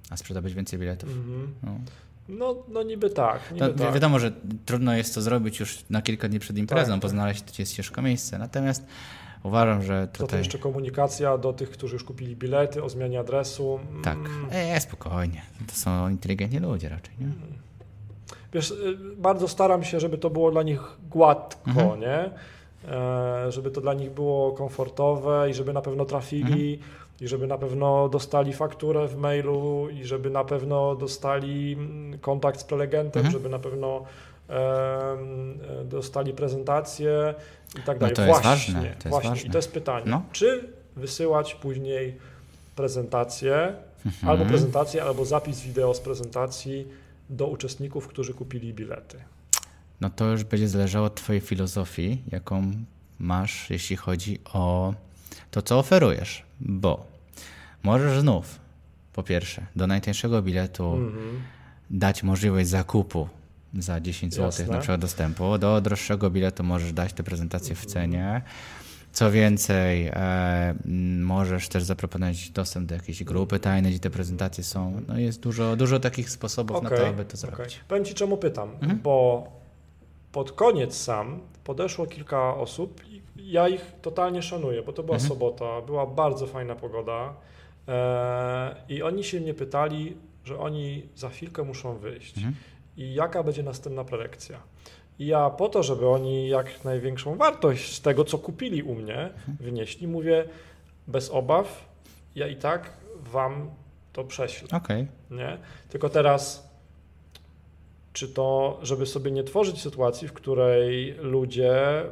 A sprzedałbyś więcej biletów. Mm-hmm. No. No, no niby tak. Niby tak. Wiadomo, że trudno jest to zrobić już na kilka dni przed imprezą, tak, bo tak. znaleźć jest ciężko miejsce. Natomiast uważam, że tutaj... To jeszcze komunikacja do tych, którzy już kupili bilety o zmianie adresu. Tak, mm. e, spokojnie. To są inteligentni ludzie raczej, nie? Mm. Wiesz, y, bardzo staram się, żeby to było dla nich gładko, mhm. nie? E, żeby to dla nich było komfortowe i żeby na pewno trafili mhm i żeby na pewno dostali fakturę w mailu i żeby na pewno dostali mm, kontakt z prelegentem, mhm. żeby na pewno e, dostali prezentację i tak no dalej. to właśnie, jest ważne. To jest właśnie. Ważne. I to jest pytanie, no. czy wysyłać później prezentację Mhm. Albo prezentację, albo zapis wideo z prezentacji do uczestników, którzy kupili bilety. No to już będzie zależało od Twojej filozofii, jaką masz, jeśli chodzi o to, co oferujesz, bo możesz znów, po pierwsze, do najtańszego biletu mhm. dać możliwość zakupu za 10 zł Jasne. na przykład dostępu. Do droższego biletu możesz dać tę prezentację w mhm. cenie. Co więcej, e, możesz też zaproponować dostęp do jakiejś grupy tajnej, gdzie te prezentacje są. No jest dużo, dużo takich sposobów okay, na to, aby to zrobić. Okay. Powiem Ci, czemu pytam, mhm. bo pod koniec sam podeszło kilka osób i ja ich totalnie szanuję, bo to była mhm. sobota, była bardzo fajna pogoda e, i oni się mnie pytali, że oni za chwilkę muszą wyjść mhm. i jaka będzie następna prelekcja. I ja po to, żeby oni jak największą wartość z tego, co kupili u mnie, mhm. wynieśli, mówię bez obaw, ja i tak wam to prześlę. Okay. Nie? Tylko teraz, czy to, żeby sobie nie tworzyć sytuacji, w której ludzie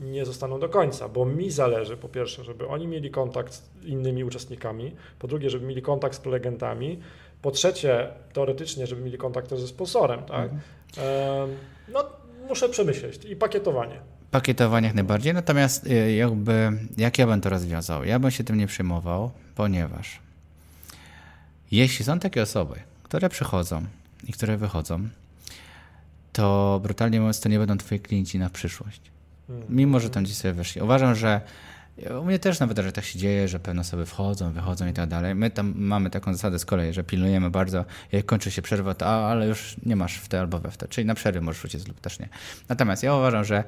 nie zostaną do końca, bo mi zależy po pierwsze, żeby oni mieli kontakt z innymi uczestnikami, po drugie, żeby mieli kontakt z prelegentami, po trzecie, teoretycznie, żeby mieli kontakt też ze sponsorem, tak? Mhm. No, muszę przemyśleć i pakietowanie. Pakietowanie jak najbardziej, natomiast y, jakby, jak ja bym to rozwiązał? Ja bym się tym nie przejmował, ponieważ jeśli są takie osoby, które przychodzą i które wychodzą, to brutalnie mówiąc, to nie będą twoi klienci na przyszłość. Mhm. Mimo, że tam gdzieś sobie. Uważam, że u mnie też nawet, że tak się dzieje, że pewne osoby wchodzą, wychodzą i tak dalej. My tam mamy taką zasadę z kolei, że pilnujemy bardzo, jak kończy się przerwa, to a, ale już nie masz w te albo we w te, czyli na przerwie możesz uciec lub też nie. Natomiast ja uważam, że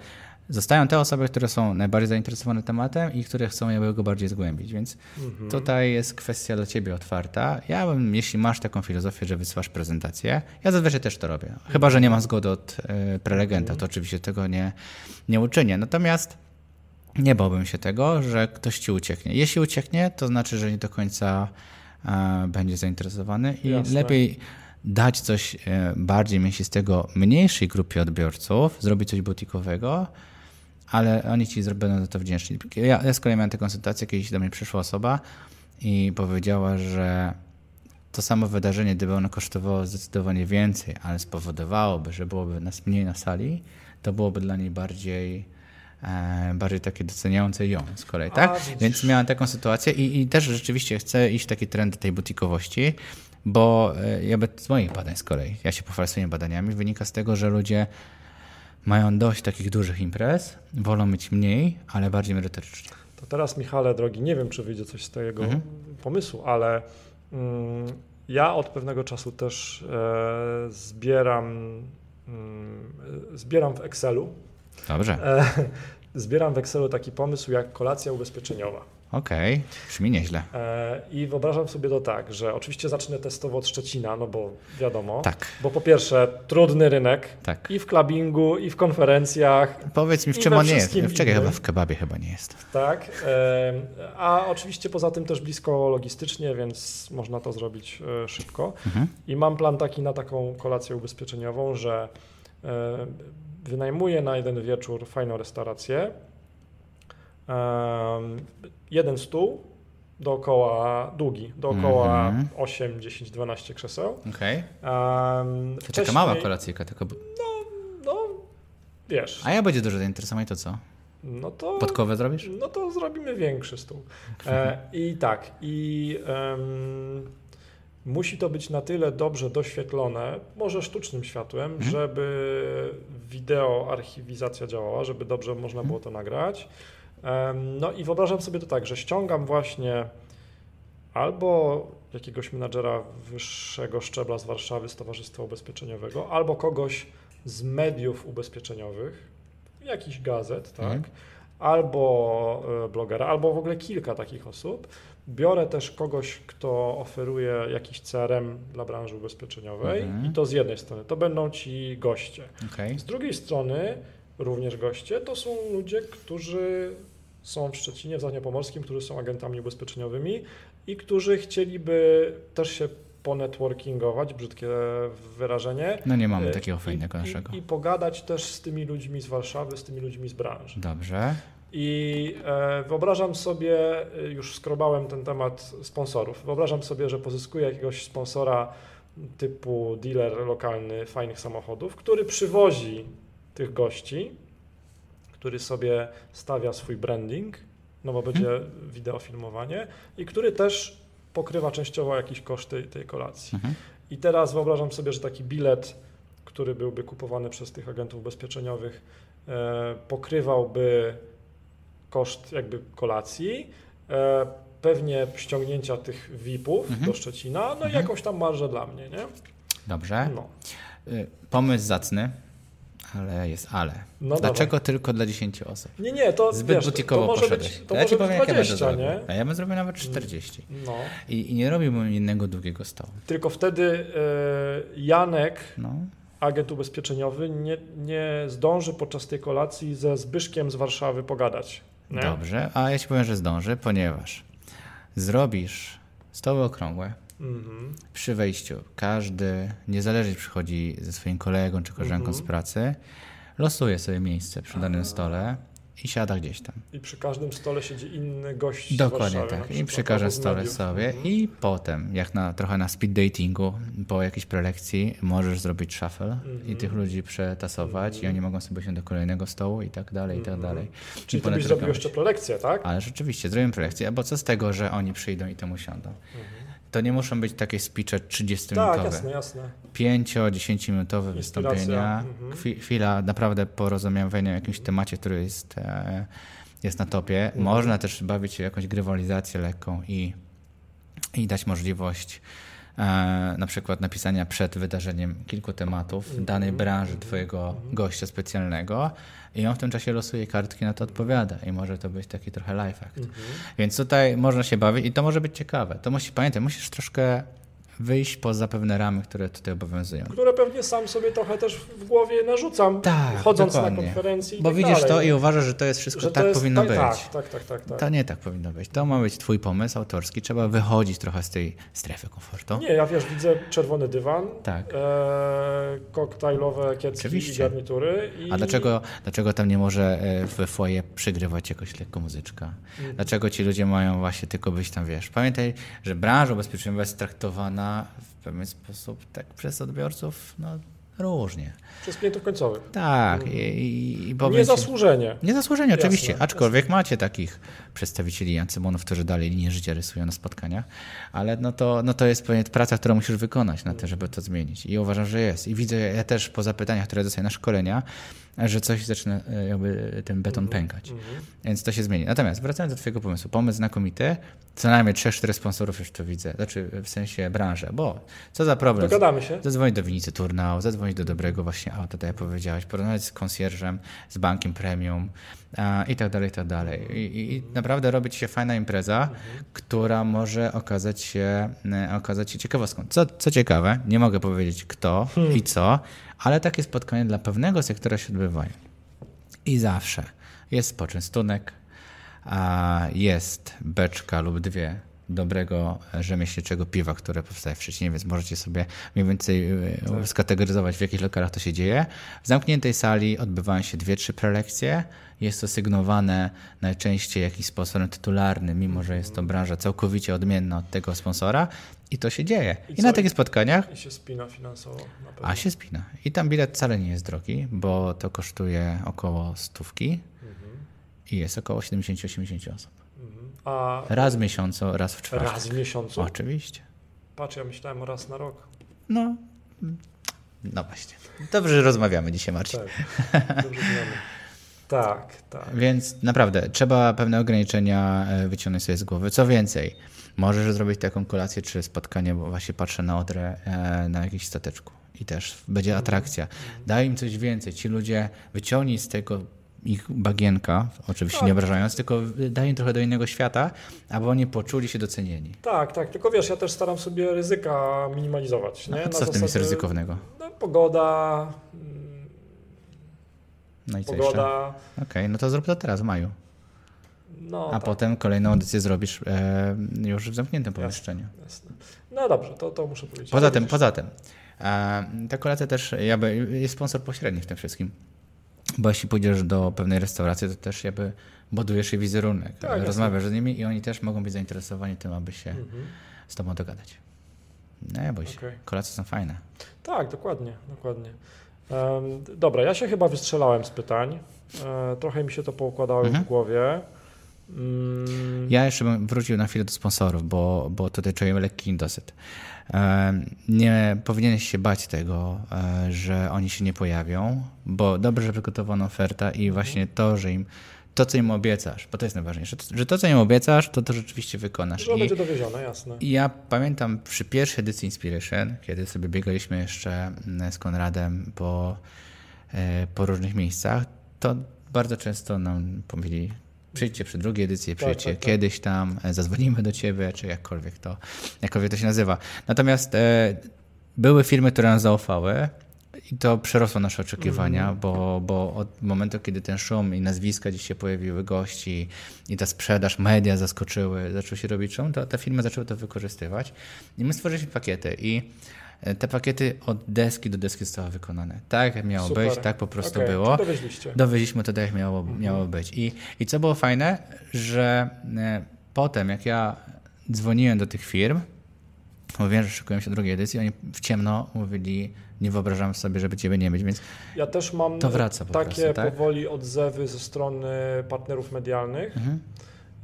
zostają te osoby, które są najbardziej zainteresowane tematem i które chcą jakby go bardziej zgłębić, więc mhm. tutaj jest kwestia dla ciebie otwarta. Ja bym, jeśli masz taką filozofię, że wysyłasz prezentację, ja zazwyczaj też to robię. Chyba, że nie ma zgody od y, prelegenta, to oczywiście tego nie, nie uczynię. Natomiast nie bałbym się tego, że ktoś ci ucieknie. Jeśli ucieknie, to znaczy, że nie do końca e, będzie zainteresowany i Jasne. lepiej dać coś e, bardziej mięsistego mniejszej grupie odbiorców, zrobić coś butikowego, ale oni ci będą za to wdzięczni. Ja, ja z kolei miałem taką sytuację, kiedyś do mnie przyszła osoba i powiedziała, że to samo wydarzenie, gdyby ono kosztowało zdecydowanie więcej, ale spowodowałoby, że byłoby nas mniej na sali, to byłoby dla niej bardziej E, bardziej takie doceniające ją z kolei, tak? A, Więc miałem taką sytuację i, i, też rzeczywiście chcę iść w taki trend tej butikowości, bo e, ja z moich badań z kolei, ja się swoimi badaniami, wynika z tego, że ludzie mają dość takich dużych imprez, wolą mieć mniej, ale bardziej merytorycznie. To teraz, Michale, drogi, nie wiem, czy wyjdzie coś z tego mhm. pomysłu, ale mm, ja od pewnego czasu też e, zbieram, mm, zbieram w Excelu Dobrze. E, zbieram w Excelu taki pomysł jak kolacja ubezpieczeniowa. Okej, okay. brzmi nieźle. E, I wyobrażam sobie to tak, że oczywiście zacznę testowo od Szczecina, no bo wiadomo. Tak. Bo po pierwsze, trudny rynek. Tak. I w klubingu, i w konferencjach. Powiedz mi, w czym on nie jest? Czekaj, chyba w kebabie chyba nie jest. Tak. E, a oczywiście poza tym też blisko logistycznie, więc można to zrobić szybko. Mhm. I mam plan taki na taką kolację ubezpieczeniową, że wynajmuję na jeden wieczór fajną restaurację, jeden stół, dookoła długi, dookoła mm -hmm. 8, 10, 12 krzeseł. Okej. Okay. to taka mała kolacyjka, tylko... No, no, wiesz. A jak będzie dużo zainteresowań, to co? No to... Podkowę zrobisz? No to zrobimy większy stół. E, I tak, i... Um, musi to być na tyle dobrze doświetlone, może sztucznym światłem, mhm. żeby wideo archiwizacja działała, żeby dobrze można mhm. było to nagrać. No i wyobrażam sobie to tak, że ściągam właśnie albo jakiegoś menadżera wyższego szczebla z Warszawy, z Towarzystwa Ubezpieczeniowego, albo kogoś z mediów ubezpieczeniowych, jakichś gazet, tak? Mhm. Albo e, blogera, albo w ogóle kilka takich osób Biorę też kogoś, kto oferuje jakiś CRM dla branży ubezpieczeniowej mhm. i to z jednej strony, to będą ci goście. Okay. Z drugiej strony również goście to są ludzie, którzy są w Szczecinie, w Zachodniopomorskim, którzy są agentami ubezpieczeniowymi i którzy chcieliby też się ponetworkingować, brzydkie wyrażenie. No nie mamy takiego fajnego naszego. I, I pogadać też z tymi ludźmi z Warszawy, z tymi ludźmi z branży. Dobrze. I e, wyobrażam sobie, e, już skrobałem ten temat sponsorów, wyobrażam sobie, że pozyskuję jakiegoś sponsora typu dealer lokalny fajnych samochodów, który przywozi tych gości, który sobie stawia swój branding, no bo będzie hmm. wideofilmowanie i który też pokrywa częściowo jakieś koszty tej kolacji. Hmm. I teraz wyobrażam sobie, że taki bilet, który byłby kupowany przez tych agentów ubezpieczeniowych, e, pokrywałby koszt jakby kolacji, e, pewnie ściągnięcia tych VIP-ów mhm. do Szczecina, no mhm. i jakąś tam marżę dla mnie, nie? Dobrze. No. Y, pomysł zacny, ale jest ale. No Dlaczego dawaj. tylko dla 10 osób? Nie, nie, to Zbyt wiesz, butikowo to może poszedłeś. być, to ja ci powiem, 20, jak nie? A ja bym zrobił nawet 40. No. I, I, nie robiłbym innego długiego stołu. Tylko wtedy y, Janek, no. agent ubezpieczeniowy, nie, nie zdąży podczas tej kolacji ze Zbyszkiem z Warszawy pogadać. Nie? Dobrze, a ja ci powiem, że zdąży, ponieważ zrobisz stoły okrągłe, mhm. przy wejściu każdy, niezależnie przychodzi ze swoim kolegą czy koleżanką mhm. z pracy, losuje sobie miejsce przy danym stole i siada gdzieś tam. I przy każdym stole siedzi inny gość Dokładnie tak. I przy każdym stole sobie. Mhm. I potem, jak na, trochę na speed datingu, po jakiejś prelekcji, możesz zrobić shuffle mhm. i tych ludzi przetasować mhm. i oni mogą sobie się do kolejnego stołu i tak dalej, i tak mhm. dalej. Czyli I ty byś zrobił jeszcze prelekcję, tak? Ale rzeczywiście, zrobimy prelekcję, bo co z tego, że oni przyjdą i temu siądą? Mhm. To nie muszą być takie speeche 30-minutowe. Tak, jasne, jasne. 5-10 minutowe wystąpienia. Mhm. Chwila naprawdę porozmawiania o jakimś temacie, który jest, e, jest na topie. Mhm. Można też bawić się jakąś grywalizację lekką i, i dać możliwość na przykład napisania przed wydarzeniem kilku tematów w danej mhm. branży twojego mhm. gościa specjalnego i on w tym czasie losuje kartki, na to odpowiada i może to być taki trochę life act. Mhm. Więc tutaj można się bawić i to może być ciekawe. To musi, pamiętaj, musisz troszkę wyjść poza pewne ramy, które tutaj obowiązują. Które pewnie sam sobie trochę też w głowie narzucam, tak, chodząc dokładnie. na konferencji. Bo tak widzisz dalej. to i uważasz, że to jest wszystko, że tak jest, powinno tak, być. Tak, tak, tak, tak, tak. To nie tak powinno być. To ma być twój pomysł autorski, trzeba wychodzić trochę z tej strefy komfortu. Nie, ja wiesz, widzę czerwony dywan, tak. e, koktajlowe kiecki Oczywiście. i garnitury. I... A dlaczego, dlaczego tam nie może e, w foje przygrywać jakoś lekko muzyczka? Mhm. Dlaczego ci ludzie mają właśnie tylko być tam, wiesz? Pamiętaj, że branża ubezpieczeniowa jest traktowana w pewien sposób tak przez odbiorców no, różnie. Przez klientów końcowych. Tak. I, i, i Niezasłużenie. Niezasłużenie, oczywiście. Jasne, Aczkolwiek jasne. macie takich przedstawicieli Jancymonów, którzy dalej linię życia rysują na spotkaniach, ale no to, no to jest pewnie praca, którą musisz wykonać na to, żeby to zmienić. I uważam, że jest. I widzę ja też po zapytaniach, które dostaję na szkolenia, że coś zaczyna e, jakby ten beton mhm. pękać. Mm -hmm. Więc to się zmieni. Natomiast wracając do Twojego pomysłu, pomysł znakomity, co najmniej 3-4 sponsorów już to widzę, znaczy w sensie branży, bo co za problem. Dogadamy się. Zadzwonić do Winicy Turnał, zadzwonić do dobrego właśnie auta, tak jak powiedziałeś, porozmawiać z konsjerżem, z bankiem premium a, i tak dalej, i tak dalej. I, i naprawdę robić się fajna impreza, mhm. która może okazać się, e, okazać się ciekawostką. Co, co ciekawe, nie mogę powiedzieć kto hmm. i co, ale takie spotkania dla pewnego sektora się odbywają. I zawsze jest poczęstunek, jest beczka lub dwie dobrego rzemieślniczego piwa, które powstaje w Szczecinie, więc możecie sobie mniej więcej e, tak. skategoryzować, w jakich lokalach to się dzieje. W zamkniętej sali odbywają się dwie, trzy prelekcje. Jest to sygnowane najczęściej jakiś sponsorem tytularnym, mimo że jest to branża całkowicie odmienna od tego sponsora. I to się dzieje. I, I na takich spotkaniach. I się spina finansowo. A się spina. I tam bilet wcale nie jest drogi, bo to kosztuje około stówki mhm. i jest około 70-80 osób. A... Raz w miesiącu, raz w czwartek. Raz w miesiącu? Oczywiście. Patrz, ja myślałem raz na rok. No, no właśnie. Dobrze, że rozmawiamy dzisiaj, Marcin. Tak, dobrze Tak, tak. Więc naprawdę trzeba pewne ograniczenia e, wyciągnąć sobie z głowy. Co więcej, możesz zrobić taką kolację czy spotkanie, bo właśnie patrzę na Odrę e, na jakimś stateczku i też będzie mhm. atrakcja. Daj im coś więcej. Ci ludzie wyciągnij z tego ich bagienka, oczywiście tak. nie obrażając, tylko daje im trochę do innego świata, aby oni poczuli się docenieni. Tak, tak, tylko wiesz, ja też staram sobie ryzyka minimalizować. Nie? A co w tym jest ryzykownego? No, pogoda. Mm, no i co pogoda. Okej, okay, no to zrób to teraz, w maju. No, A tak. potem kolejną audycję zrobisz e, już w zamkniętym pomieszczeniu. Jasne, jasne. No dobrze, to, to muszę powiedzieć. Poza tym, poza tym, e, ta kolacja też, jakby jest sponsor pośredni w tym wszystkim. Bo jeśli pójdziesz do pewnej restauracji, to też jakby budujesz jej wizerunek, tak, rozmawiasz z nimi i oni też mogą być zainteresowani tym, aby się mhm. z tobą dogadać. Bój się, okay. kolacje są fajne. Tak, dokładnie, dokładnie. Um, dobra, ja się chyba wystrzelałem z pytań. E, trochę mi się to poukładało mhm. w głowie. Ja jeszcze bym wrócił na chwilę do sponsorów, bo, bo tutaj czuję lekki indosyt. Nie powinieneś się bać tego, e, że oni się nie pojawią, bo dobrze przygotowana oferta i mhm. właśnie to, że im to, co im obiecasz, bo to jest najważniejsze, że to, co im obiecasz, to to rzeczywiście wykonasz. Że będzie dowiezione, jasne. I ja pamiętam przy pierwszej edycji Inspiration, kiedy sobie biegaliśmy jeszcze mm, z Konradem po, e, po różnych miejscach, to bardzo często nam powiedzieli, przyjdźcie przy drugiej edycji, tak, przyjdźcie tak, tak, kiedyś tam, e, zadzwonimy do ciebie, czy jakkolwiek to, jakkolwiek to się nazywa. Natomiast e, były firmy, które nam zaufały, i to przerosło nasze oczekiwania, mm. bo, bo od momentu, kiedy ten szum i nazwiska gdzieś się pojawiły, gości i ta sprzedaż, media zaskoczyły, zaczął się robić szum, to te firmy zaczęły to wykorzystywać. I my stworzyliśmy pakiety i te pakiety od deski do deski zostały wykonane. Tak jak miało Super. być, tak po prostu okay. było. Dowieźliście. Dowieźliśmy to tak jak miało, mhm. miało być. I, I co było fajne, że e, potem jak ja dzwoniłem do tych firm, mówiłem, że szykują się drugiej edycji, oni w ciemno mówili, nie wyobrażam sobie, żeby ciebie nie mieć, więc ja też mam to wraca po takie prostu, tak? powoli odzewy ze strony partnerów medialnych mhm.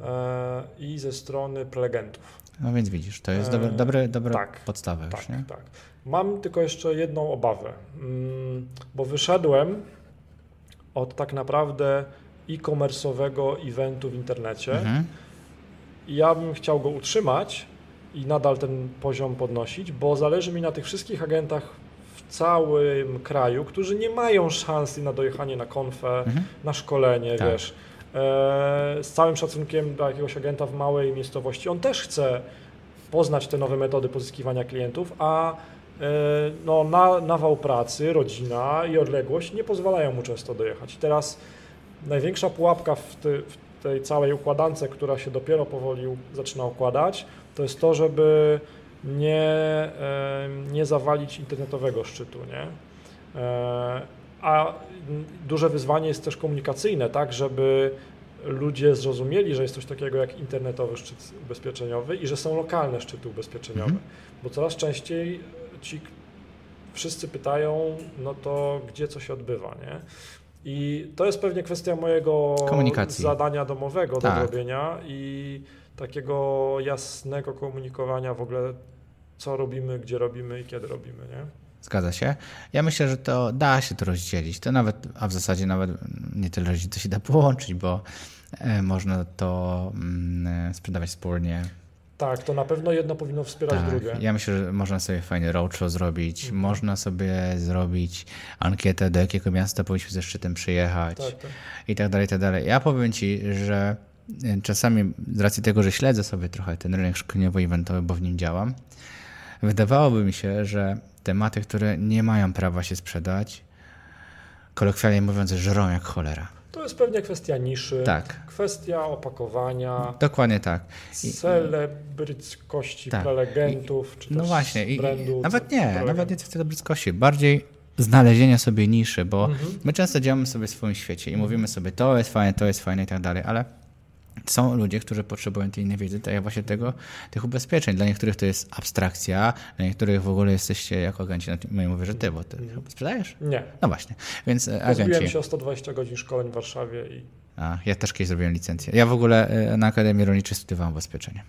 e, i ze strony prelegentów. No więc widzisz, to jest dobre, dobre, dobre tak, podstawy tak, już, nie? Tak. Mam tylko jeszcze jedną obawę, mm, bo wyszedłem od tak naprawdę e-commerce'owego eventu w internecie mhm. i ja bym chciał go utrzymać i nadal ten poziom podnosić, bo zależy mi na tych wszystkich agentach całym kraju, którzy nie mają szansy na dojechanie na konfę, mhm. na szkolenie, tak. wiesz. E, z całym szacunkiem dla jakiegoś agenta w małej miejscowości, on też chce poznać te nowe metody pozyskiwania klientów, a e, no, na, nawał pracy, rodzina i odległość nie pozwalają mu często dojechać. teraz największa pułapka w, ty, w tej całej układance, która się dopiero powoli zaczyna układać, to jest to, żeby nie, nie zawalić internetowego szczytu, nie? E, a duże wyzwanie jest też komunikacyjne, tak, żeby ludzie zrozumieli, że jest coś takiego jak internetowy szczyt ubezpieczeniowy i że są lokalne szczyty ubezpieczeniowe, mhm. bo coraz częściej ci wszyscy pytają, no to gdzie co się odbywa, nie? I to jest pewnie kwestia mojego zadania domowego tak. do zrobienia i takiego jasnego komunikowania w ogóle, co robimy, gdzie robimy i kiedy robimy, nie? Zgadza się. Ja myślę, że to da się to rozdzielić. To nawet, a w zasadzie nawet nie tyle rozdzielić, to się da połączyć, bo e, można to mm, sprzedawać wspólnie. Tak, to na pewno jedno powinno wspierać tak, drugie. Ja myślę, że można sobie fajny roadshow zrobić, mhm. można sobie zrobić ankietę, do jakiego miasta powinniśmy ze szczytem przyjechać tak, tak. i tak dalej, i tak dalej. Ja powiem Ci, że czasami z racji tego, że śledzę sobie trochę ten rynek szkoleniowo-eventowy, bo w nim działam, wydawałoby mi się, że tematy, które nie mają prawa się sprzedać, kolokwialnie mówiąc, żrą jak cholera. To jest pewnie kwestia niszy, tak. kwestia opakowania. Dokładnie tak. I, celebryckości tak. prelegentów, czy no właśnie, i, nawet nie, nawet nie celebryckości, bardziej znalezienia sobie niszy, bo mhm. my często działamy sobie w swoim świecie i mówimy sobie, to jest fajne, to jest fajne i tak dalej, ale są ludzie, którzy potrzebują tej innej wiedzy, tak jak właśnie tego, tych ubezpieczeń. Dla niektórych to jest abstrakcja, dla niektórych w ogóle jesteście jako agenci, no mówię, że ty, bo ty sprzedajesz? Nie. No właśnie, więc e, agenci... Pozbyłem się o 120 godzin szkoleń w Warszawie i... A, ja też kiedyś zrobiłem licencję. Ja w ogóle e, na Akademii Rolniczej studiowałem ubezpieczenie.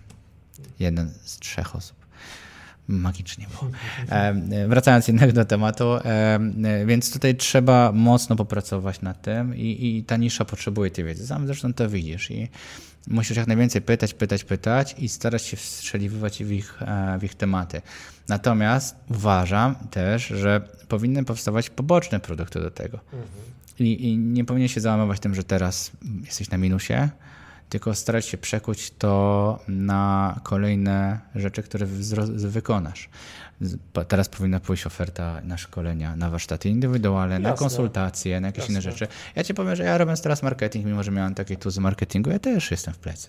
Jeden z trzech osób magicznie było. Wracając jednak do tematu, więc tutaj trzeba mocno popracować nad tym i, i ta nisza potrzebuje tej wiedzy. Sam zresztą to widzisz i musisz jak najwięcej pytać, pytać, pytać i starać się wstrzeliwywać w ich, e, w ich tematy. Natomiast uważam też, że powinny powstawać poboczne produkty do tego. Mhm. I, I nie powinien się załamywać tym, że teraz jesteś na minusie, tylko starać się przekuć to na kolejne rzeczy, które wykonasz. Teraz powinna pójść oferta na szkolenia, na warsztaty indywidualne, Jasne. na konsultacje, na jakieś Jasne. inne rzeczy. Ja ci powiem, że ja robiąc teraz marketing, mimo że miałem takie tu z marketingu, ja też jestem w plecy.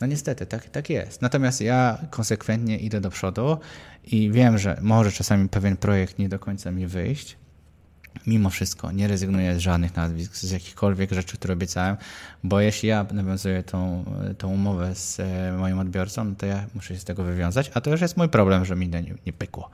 No niestety, tak, tak jest. Natomiast ja konsekwentnie idę do przodu i wiem, że może czasami pewien projekt nie do końca mi wyjść, mimo wszystko nie rezygnuję z żadnych nazwisk, z jakichkolwiek rzeczy, które obiecałem, bo jeśli ja nawiązuję tą, tą umowę z e, moim odbiorcą, no to ja muszę się z tego wywiązać, a to już jest mój problem, że mi nie, nie pykło.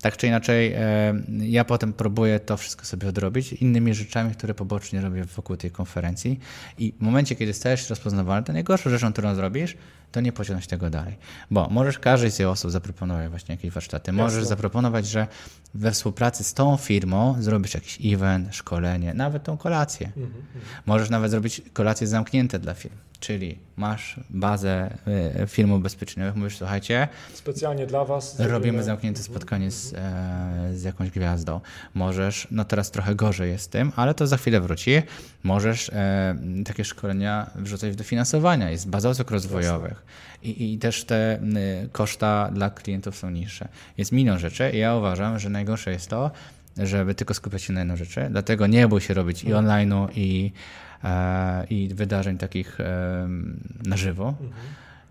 Tak czy inaczej, e, ja potem próbuję to wszystko sobie odrobić innymi rzeczami, które pobocznie robię wokół tej konferencji i w momencie, kiedy stajesz się rozpoznawalny, to najgorszą rzeczą, którą zrobisz, to nie pociągnąć tego dalej. Bo możesz każdej z tych osób zaproponować właśnie jakieś warsztaty. Możesz Jasne. zaproponować, że we współpracy z tą firmą zrobisz jakiś event, szkolenie, nawet tą kolację. Mhm, mhm. możesz nawet zrobić kolacje zamknięte dla firm. Czyli masz bazę y, firm ubezpieczeniowych, mówisz, słuchajcie, specjalnie dla Was robimy zamknięte mhm, spotkanie z, e, z jakąś gwiazdą. Możesz, no teraz trochę gorzej jest z tym, ale to za chwilę wróci. Możesz e, takie szkolenia wrzucać w dofinansowania, jest baza usług rozwojowych i, i też te koszta dla klientów są niższe. Jest milion rzeczy i ja uważam, że najgorsze jest to, żeby tylko skupiać się na jedną rzeczy, dlatego nie bój się robić i mhm. online'u i i wydarzeń takich na żywo, mhm.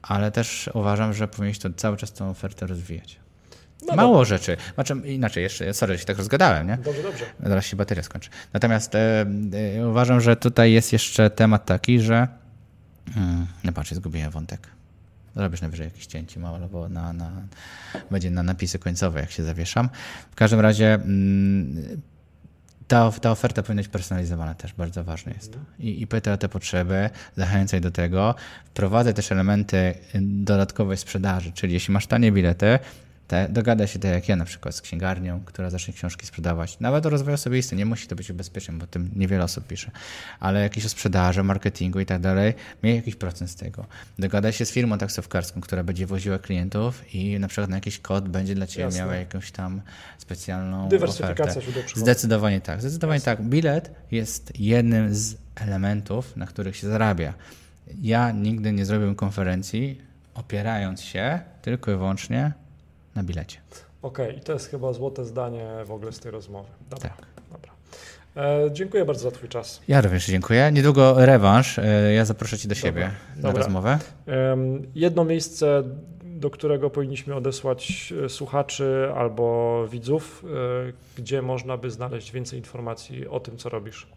ale też uważam, że powinieneś to cały czas tą ofertę rozwijać. No Mało dobrze. rzeczy. Znaczy, inaczej jeszcze, sorry, się tak rozgadałem, nie? Dobrze, dobrze. Zaraz się bateria skończy. Natomiast e, e, uważam, że tutaj jest jeszcze temat taki, że hmm, no patrz, zgubiłem wątek. Zrobisz najwyżej jakieś cięcie małe, bo na, na, będzie na napisy końcowe, jak się zawieszam. W każdym razie mm, ta, ta oferta powinna być personalizowana też, bardzo ważne jest to. I, i pytaj o te potrzeby, zachęcaj do tego. Wprowadzaj też elementy dodatkowej sprzedaży, czyli jeśli masz tanie bilety, te, dogada się tak jak ja na przykład z księgarnią, która zacznie książki sprzedawać. Nawet o rozwoju osobistym, nie musi to być ubezpieczeń, bo tym niewiele osób pisze, ale jakieś o sprzedaży, marketingu i tak dalej, miej jakiś procent z tego. Dogada się z firmą taksówkarską, która będzie woziła klientów i na przykład na jakiś kod będzie dla Ciebie Jasne. miała jakąś tam specjalną Dywersyfikacja ofertę. Zdecydowanie tak, zdecydowanie Jasne. tak. Bilet jest jednym z elementów, na których się zarabia. Ja nigdy nie zrobiłem konferencji opierając się tylko i wyłącznie na bilecie. Okej, okay. i to jest chyba złote zdanie w ogóle z tej rozmowy. Dobra. Tak. Dobra. E, dziękuję bardzo za Twój czas. Ja również dziękuję. Niedługo rewanż. E, ja zaproszę Cię do siebie Dobra. na Dobra. rozmowę. E, jedno miejsce, do którego powinniśmy odesłać e, słuchaczy albo widzów, e, gdzie można by znaleźć więcej informacji o tym, co robisz.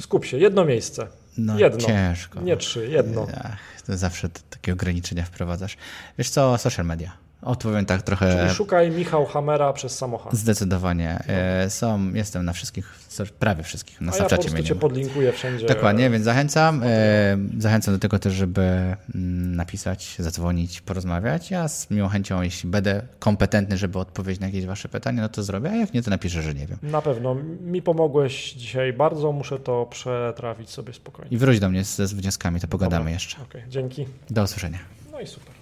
Skup się, jedno miejsce. No, jedno. ciężko. Nie trzy, jedno. Ach, zawsze takie ograniczenia wprowadzasz. Wiesz co, social media. Odpowiem tak trochę. Czyli szukaj Michał Hamera przez samochód. Zdecydowanie. E, są, jestem na wszystkich, prawie wszystkich, na Snapchacie mnie cię podlinkuję wszędzie. Dokładnie, więc zachęcam. E, zachęcam do tego też, żeby mm, napisać, zadzwonić, porozmawiać. Ja z miłą chęcią, jeśli będę kompetentny, żeby odpowiedzieć na jakieś wasze pytania, no to zrobię, a jak nie, to napiszę, że nie wiem. Na pewno. Mi pomogłeś dzisiaj bardzo, muszę to przetrawić sobie spokojnie. I wróć do mnie ze, z wnioskami, to pogadamy Dobra. jeszcze. Okay, dzięki. Do usłyszenia. No i super.